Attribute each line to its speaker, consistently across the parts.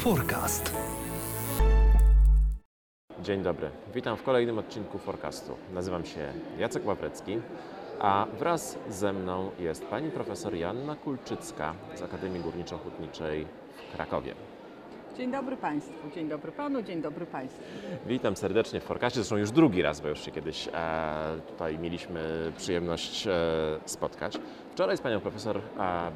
Speaker 1: Forecast.
Speaker 2: Dzień dobry. Witam w kolejnym odcinku Forecastu. Nazywam się Jacek Ławrecki, a wraz ze mną jest pani profesor Joanna Kulczycka z Akademii Górniczo-Hutniczej w Krakowie.
Speaker 3: Dzień dobry Państwu, dzień dobry Panu, dzień dobry Państwu.
Speaker 2: Witam serdecznie w Forecastie, zresztą już drugi raz, bo już się kiedyś e, tutaj mieliśmy przyjemność e, spotkać. Wczoraj z panią profesor e,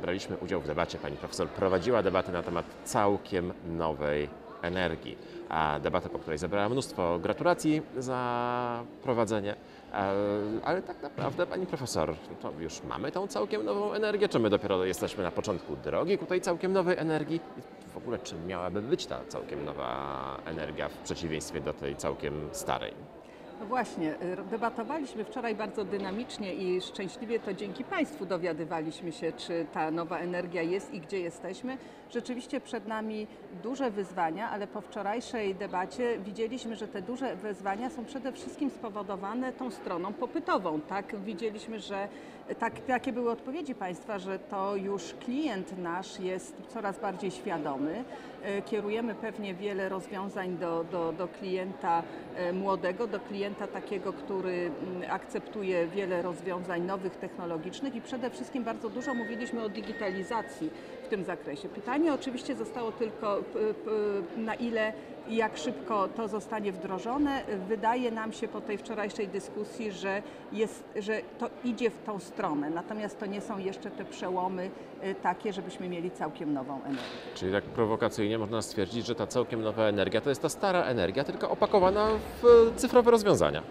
Speaker 2: braliśmy udział w debacie. Pani profesor prowadziła debatę na temat całkiem nowej energii. A debatę, po której zebrała mnóstwo gratulacji za prowadzenie. E, Ale tak naprawdę, pani profesor, to już mamy tą całkiem nową energię, czy my dopiero jesteśmy na początku drogi ku tej całkiem nowej energii? W ogóle czym miałaby być ta całkiem nowa energia w przeciwieństwie do tej całkiem starej?
Speaker 3: No właśnie, y, debatowaliśmy wczoraj bardzo dynamicznie i szczęśliwie to dzięki Państwu dowiadywaliśmy się, czy ta nowa energia jest i gdzie jesteśmy. Rzeczywiście przed nami duże wyzwania, ale po wczorajszej debacie widzieliśmy, że te duże wyzwania są przede wszystkim spowodowane tą stroną popytową. Tak, widzieliśmy, że tak, takie były odpowiedzi Państwa, że to już klient nasz jest coraz bardziej świadomy. E, Kierujemy pewnie wiele rozwiązań do, do, do klienta e, młodego, do klienta takiego, który mm, akceptuje wiele rozwiązań nowych, technologicznych i przede wszystkim bardzo dużo mówiliśmy o digitalizacji w tym zakresie. Pytanie oczywiście zostało tylko, na ile i jak szybko to zostanie wdrożone. Wydaje nam się po tej wczorajszej dyskusji, że, jest, że to idzie w tą stronę, natomiast to nie są jeszcze te przełomy y, takie, żebyśmy mieli całkiem nową energię.
Speaker 2: Czyli tak prowokacyjnie można stwierdzić, że ta całkiem nowa energia to jest ta stara energia, tylko opakowana w cyfrowe rozwiązania.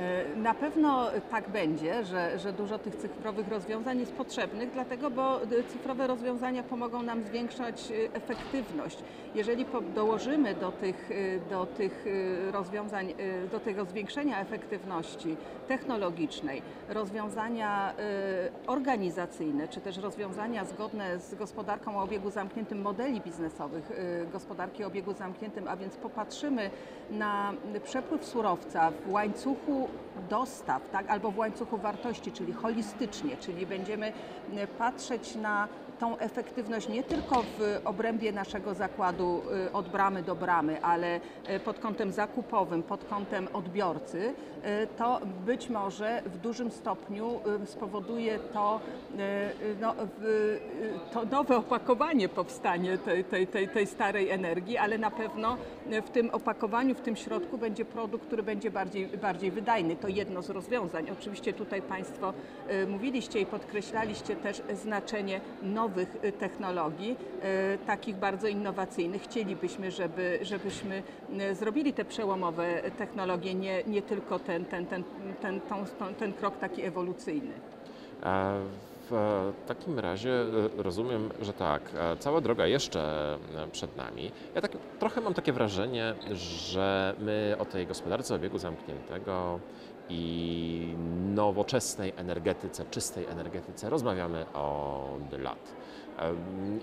Speaker 3: E, Na pewno tak będzie, że, że dużo tych cyfrowych rozwiązań jest potrzebnych, dlatego bo cyfrowe rozwiązania pomogą nam zwiększać efektywność. Jeżeli dołożymy do tych, e, do tych e, rozwiązań, e, do tego zwiększenia efektywności technologicznej, rozwiązania organizacyjne, czy też rozwiązania zgodne z gospodarką o obiegu zamkniętym modeli biznesowych gospodarki o obiegu zamkniętym, a więc popatrzymy na przepływ surowca w łańcuchu dostaw, tak, albo w łańcuchu wartości, czyli holistycznie, czyli będziemy patrzeć na tą efektywność nie tylko w obrębie naszego zakładu y, od bramy do bramy, ale y, pod kątem zakupowym, pod kątem odbiorcy, y, to być może w dużym stopniu spowoduje to, no, to nowe opakowanie powstanie tej, tej, tej, tej starej energii, ale na pewno w tym opakowaniu, w tym środku będzie produkt, który będzie bardziej, bardziej wydajny. To jedno z rozwiązań. Oczywiście tutaj Państwo mówiliście i podkreślaliście też znaczenie nowych y, technologii, y, takich bardzo innowacyjnych. Chcielibyśmy, żeby, żebyśmy y, zrobili te przełomowe technologie, nie, nie tylko ten, ten, ten, ten, tą, ten krok taki ewolucyjny.
Speaker 2: A w takim razie e, rozumiem, że tak, e, cała droga jeszcze e, przed nami. Ja tak trochę mam takie wrażenie, że my o tej gospodarce obiegu zamkniętego i nowoczesnej energetyce, czystej energetyce rozmawiamy od lat.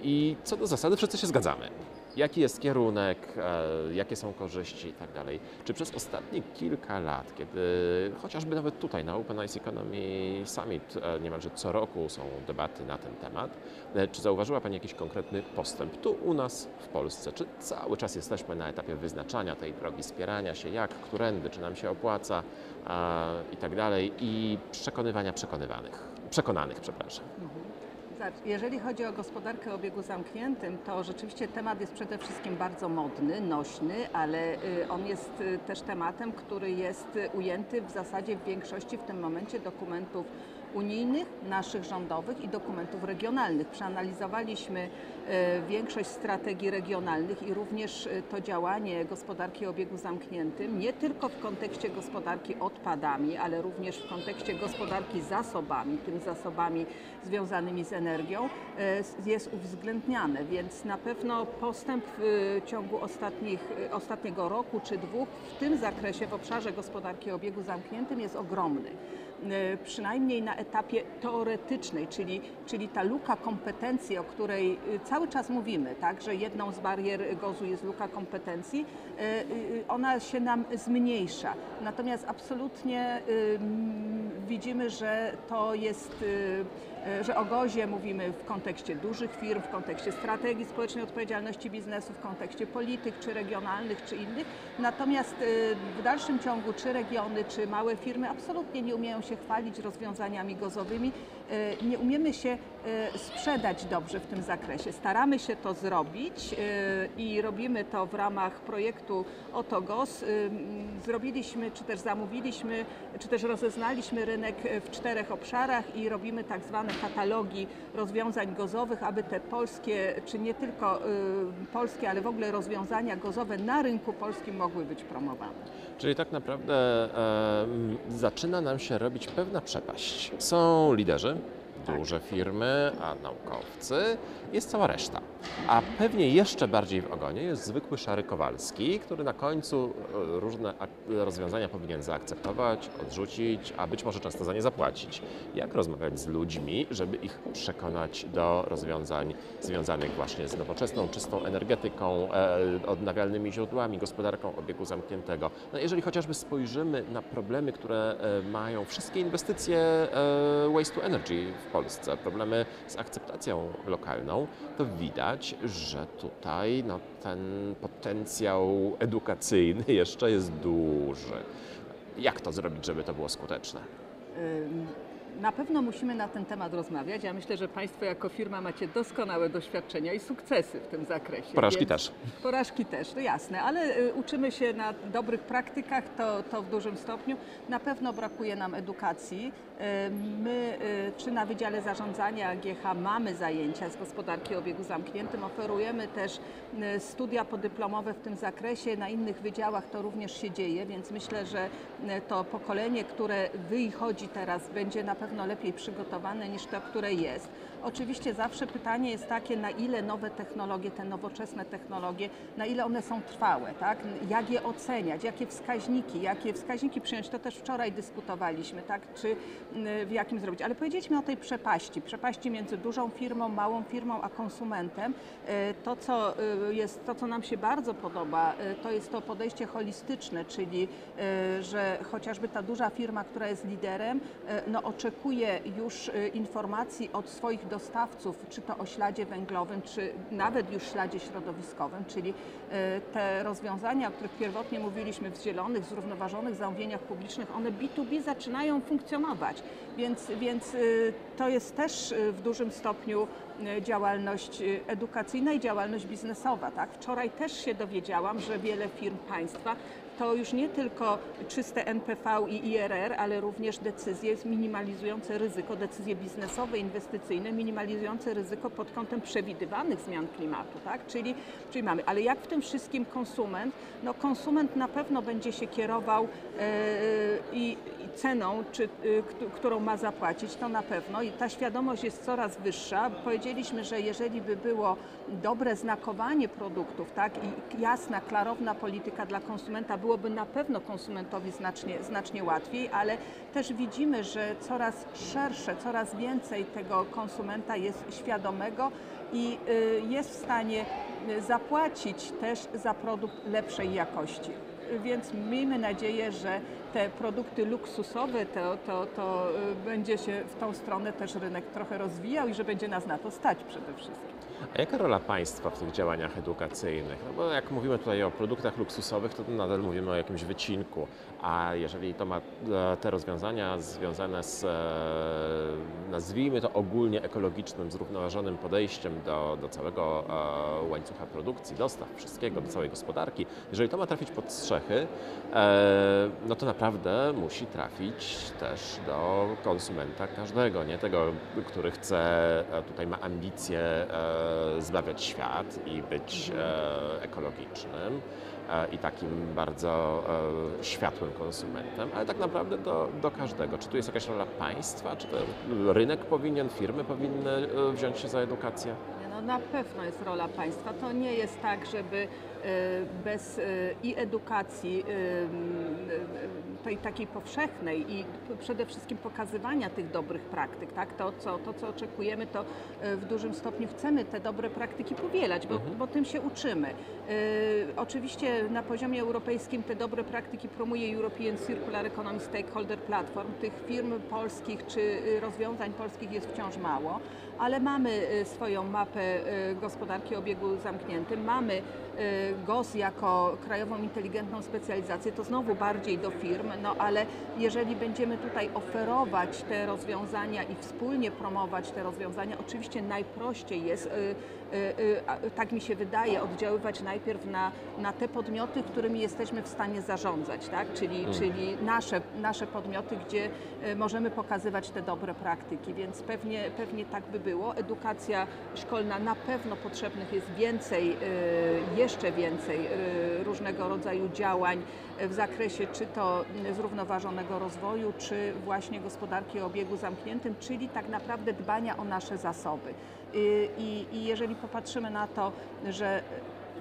Speaker 2: I co do zasady wszyscy się zgadzamy. Jaki jest kierunek, e, jakie są korzyści i tak dalej. Czy przez ostatnie kilka lat, kiedy chociażby nawet tutaj na Open Ice Economy Summit e, niemalże co roku są debaty na ten temat, e, czy zauważyła Pani jakiś konkretny postęp tu u nas w Polsce? Czy cały czas jesteśmy na etapie wyznaczania tej drogi, spierania się, jak, którędy, czy nam się opłaca i tak dalej i przekonywania przekonywanych, przekonanych, przepraszam.
Speaker 3: Zobacz, Jeżeli chodzi o gospodarkę o obiegu zamkniętym, to rzeczywiście temat jest przede wszystkim bardzo modny, nośny, ale y, on jest y, też tematem, który jest y, ujęty w zasadzie w większości w tym momencie dokumentów unijnych, naszych rządowych i dokumentów regionalnych. Przeanalizowaliśmy e, większość strategii regionalnych i również e, to działanie gospodarki o obiegu zamkniętym, nie tylko w kontekście gospodarki odpadami, ale również w kontekście gospodarki zasobami, tymi zasobami związanymi z energią, e, jest uwzględniany, więc na pewno postęp w ciągu ostatnich, ostatniego roku czy dwóch w tym zakresie, w obszarze gospodarki o obiegu zamkniętym jest ogromny przynajmniej na etapie teoretycznej, czyli, czyli ta luka kompetencji, o której e, cały czas mówimy, tak, że jedną z barier GOZU jest luka kompetencji, e, e, ona się nam zmniejsza. Natomiast absolutnie e, widzimy, że to jest e, e, że o GOZie mówimy w kontekście dużych firm, w kontekście strategii społecznej odpowiedzialności biznesu, w kontekście polityk, czy regionalnych, czy innych. Natomiast e, w dalszym ciągu czy regiony, czy małe firmy absolutnie nie umieją się chwalić rozwiązaniami gozowymi. E, Nie umiemy się e, sprzedać dobrze w tym zakresie. Staramy się to zrobić e, i robimy to w ramach projektu Otogos. E, Zrobiliśmy, czy też zamówiliśmy, czy też rozeznaliśmy rynek e, w czterech obszarach i robimy tak zwane katalogi rozwiązań gozowych, aby te polskie, czy nie tylko e, polskie, ale w ogóle rozwiązania gozowe na rynku polskim mogły być promowane.
Speaker 2: Czyli tak naprawdę e, zaczyna nam się robić pewna przepaść. Są liderzy, duże firmy, a naukowcy, jest cała reszta. A pewnie jeszcze bardziej w ogonie jest zwykły szary Kowalski, który na końcu e, różne rozwiązania powinien zaakceptować, odrzucić, a być może często za nie zapłacić. Jak rozmawiać z ludźmi, żeby ich przekonać do rozwiązań związanych właśnie z nowoczesną, czystą energetyką, e, odnawialnymi źródłami, gospodarką obiegu zamkniętego. No jeżeli chociażby spojrzymy na problemy, które e, mają wszystkie inwestycje waste to energy w Polsce, problemy z akceptacją lokalną, to widać, że tutaj no, ten potencjał edukacyjny jeszcze jest duży. Jak to zrobić, żeby to było skuteczne?
Speaker 3: Na pewno musimy na ten temat rozmawiać. Ja myślę, że Państwo jako firma macie doskonałe doświadczenia i sukcesy w tym zakresie.
Speaker 2: Porażki
Speaker 3: więc-
Speaker 2: też.
Speaker 3: Porażki też, to jasne, ale y, uczymy się na dobrych praktykach, to, to w dużym stopniu. Na pewno brakuje nam edukacji. Y, My, y, czy na Wydziale Zarządzania GH mamy zajęcia z gospodarki o obiegu zamkniętym, oferujemy też studia podyplomowe w tym zakresie. Na innych wydziałach to również się dzieje, więc myślę, że to pokolenie, które wychodzi teraz, będzie na pewno lepiej przygotowane niż to, które jest. Oczywiście zawsze pytanie jest takie, na ile nowe technologie, te nowoczesne technologie, na ile one są trwałe, tak? Jak je oceniać, jakie wskaźniki, jakie wskaźniki przyjąć, to też wczoraj dyskutowaliśmy, tak? Czy y, w jakim zrobić. Ale powiedzieliśmy o tej przepaści, przepaści między dużą firmą, małą firmą, a konsumentem. Y, To, co y, jest, to, co nam się bardzo podoba, to jest to podejście holistyczne, czyli że chociażby ta duża firma, która jest liderem, no, oczekuje już informacji od swoich dostawców, czy to o śladzie węglowym, czy nawet już śladzie środowiskowym, czyli y, te rozwiązania, o których pierwotnie mówiliśmy w zielonych, zrównoważonych zamówieniach publicznych, one B2B zaczynają funkcjonować, więc, więc y, to jest też y, w dużym stopniu działalność edukacyjna i działalność biznesowa. Tak? Wczoraj też się dowiedziałam, że wiele firm państwa to już nie tylko czyste NPV i IRR, ale również decyzje minimalizujące ryzyko, decyzje biznesowe, inwestycyjne, minimalizujące ryzyko pod kątem przewidywanych zmian klimatu, tak? Czyli, czyli mamy, ale jak w tym wszystkim konsument? No konsument na pewno będzie się kierował e, i, i ceną, czy, y, któ- którą ma zapłacić, to na pewno i ta świadomość jest coraz wyższa. Powiedzieliśmy, że jeżeli by było dobre znakowanie produktów, tak, i jasna, klarowna polityka dla konsumenta, byłoby na pewno konsumentowi znacznie, znacznie łatwiej, ale też widzimy, że coraz szersze, coraz więcej tego konsumenta jest świadomego i y, jest w stanie y, zapłacić też za produkt lepszej jakości. Więc miejmy nadzieję, że te produkty luksusowe, to, to, to y, będzie się w tą stronę też rynek trochę rozwijał i że będzie nas na to stać przede wszystkim.
Speaker 2: A jaka rola państwa w tych działaniach edukacyjnych? No bo jak mówimy tutaj o produktach luksusowych, to nadal mówimy o jakimś wycinku, a jeżeli to ma e, te rozwiązania związane z, e, nazwijmy to ogólnie ekologicznym, zrównoważonym podejściem do, do całego e, łańcucha produkcji, dostaw, wszystkiego, do całej gospodarki, jeżeli to ma trafić pod strzechy, no to naprawdę musi trafić też do konsumenta każdego, nie tego, który chce, tutaj ma ambicje zbawiać świat i być e, ekologicznym e, i takim bardzo e, światłym konsumentem, ale tak naprawdę do, do każdego. Czy tu jest jakaś rola państwa, czy rynek powinien, firmy powinny wziąć się za edukację?
Speaker 3: No na pewno jest rola państwa. To nie jest tak, żeby bez i edukacji tej takiej powszechnej i przede wszystkim pokazywania tych dobrych praktyk, tak? To, co, to, co oczekujemy, to e, w dużym stopniu chcemy te dobre praktyki powielać, bo,
Speaker 2: Mhm.
Speaker 3: bo tym się uczymy. E, Oczywiście na poziomie europejskim te dobre praktyki promuje European Circular Economy Stakeholder Platform. Tych firm polskich czy y, rozwiązań polskich jest wciąż mało, ale mamy y, swoją mapę y, gospodarki obiegu zamkniętym, mamy y, GOS jako krajową inteligentną specjalizację, to znowu bardziej do firm, no ale jeżeli będziemy tutaj oferować te rozwiązania i wspólnie promować te rozwiązania, oczywiście najprościej jest, tak mi się wydaje, oddziaływać najpierw na, na te podmioty, którymi jesteśmy w stanie zarządzać, tak? czyli, czyli nasze, nasze podmioty, gdzie y, możemy pokazywać te dobre praktyki, więc pewnie, pewnie tak by było. Edukacja szkolna na pewno potrzebnych jest więcej, y, jeszcze więcej y, różnego rodzaju działań w zakresie czy to zrównoważonego rozwoju, czy właśnie gospodarki o obiegu zamkniętym, czyli tak naprawdę dbania o nasze zasoby. Y, I, i jeżeli popatrzymy na to, że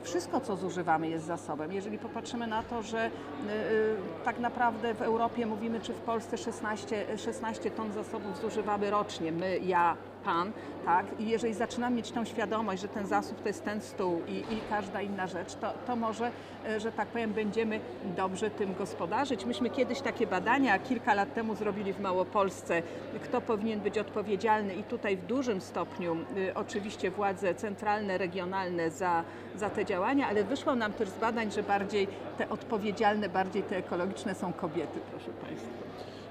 Speaker 3: wszystko, co zużywamy, jest zasobem. Jeżeli popatrzymy na to, że y, y, tak naprawdę w Europie mówimy, czy w Polsce 16, 16 ton zasobów zużywamy rocznie, my, ja, pan, tak? I jeżeli zaczynamy mieć tą świadomość, że ten zasób to jest ten stół i, i każda inna rzecz, to, to może, y, że tak powiem, będziemy dobrze tym gospodarzyć. Myśmy kiedyś takie badania kilka lat temu zrobili w Małopolsce, kto powinien być odpowiedzialny i tutaj w dużym stopniu y, oczywiście władze centralne, regionalne za, za te działania, ale wyszło nam też z badań, że bardziej te odpowiedzialne, bardziej te ekologiczne są kobiety, proszę Państwa.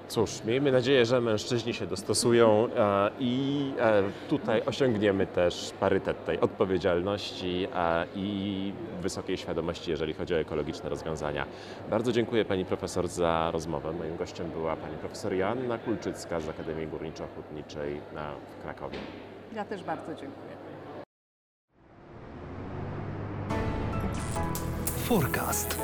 Speaker 2: Cóż, miejmy nadzieję, że mężczyźni się dostosują e, i e, tutaj osiągniemy też parytet tej odpowiedzialności e, i wysokiej świadomości, jeżeli chodzi o ekologiczne rozwiązania. Bardzo dziękuję Pani Profesor za rozmowę. Moim gościem była Pani Profesor Joanna Kulczycka z Akademii Górniczo-Hutniczej na- w Krakowie.
Speaker 3: Ja też bardzo dziękuję.
Speaker 1: Forecast.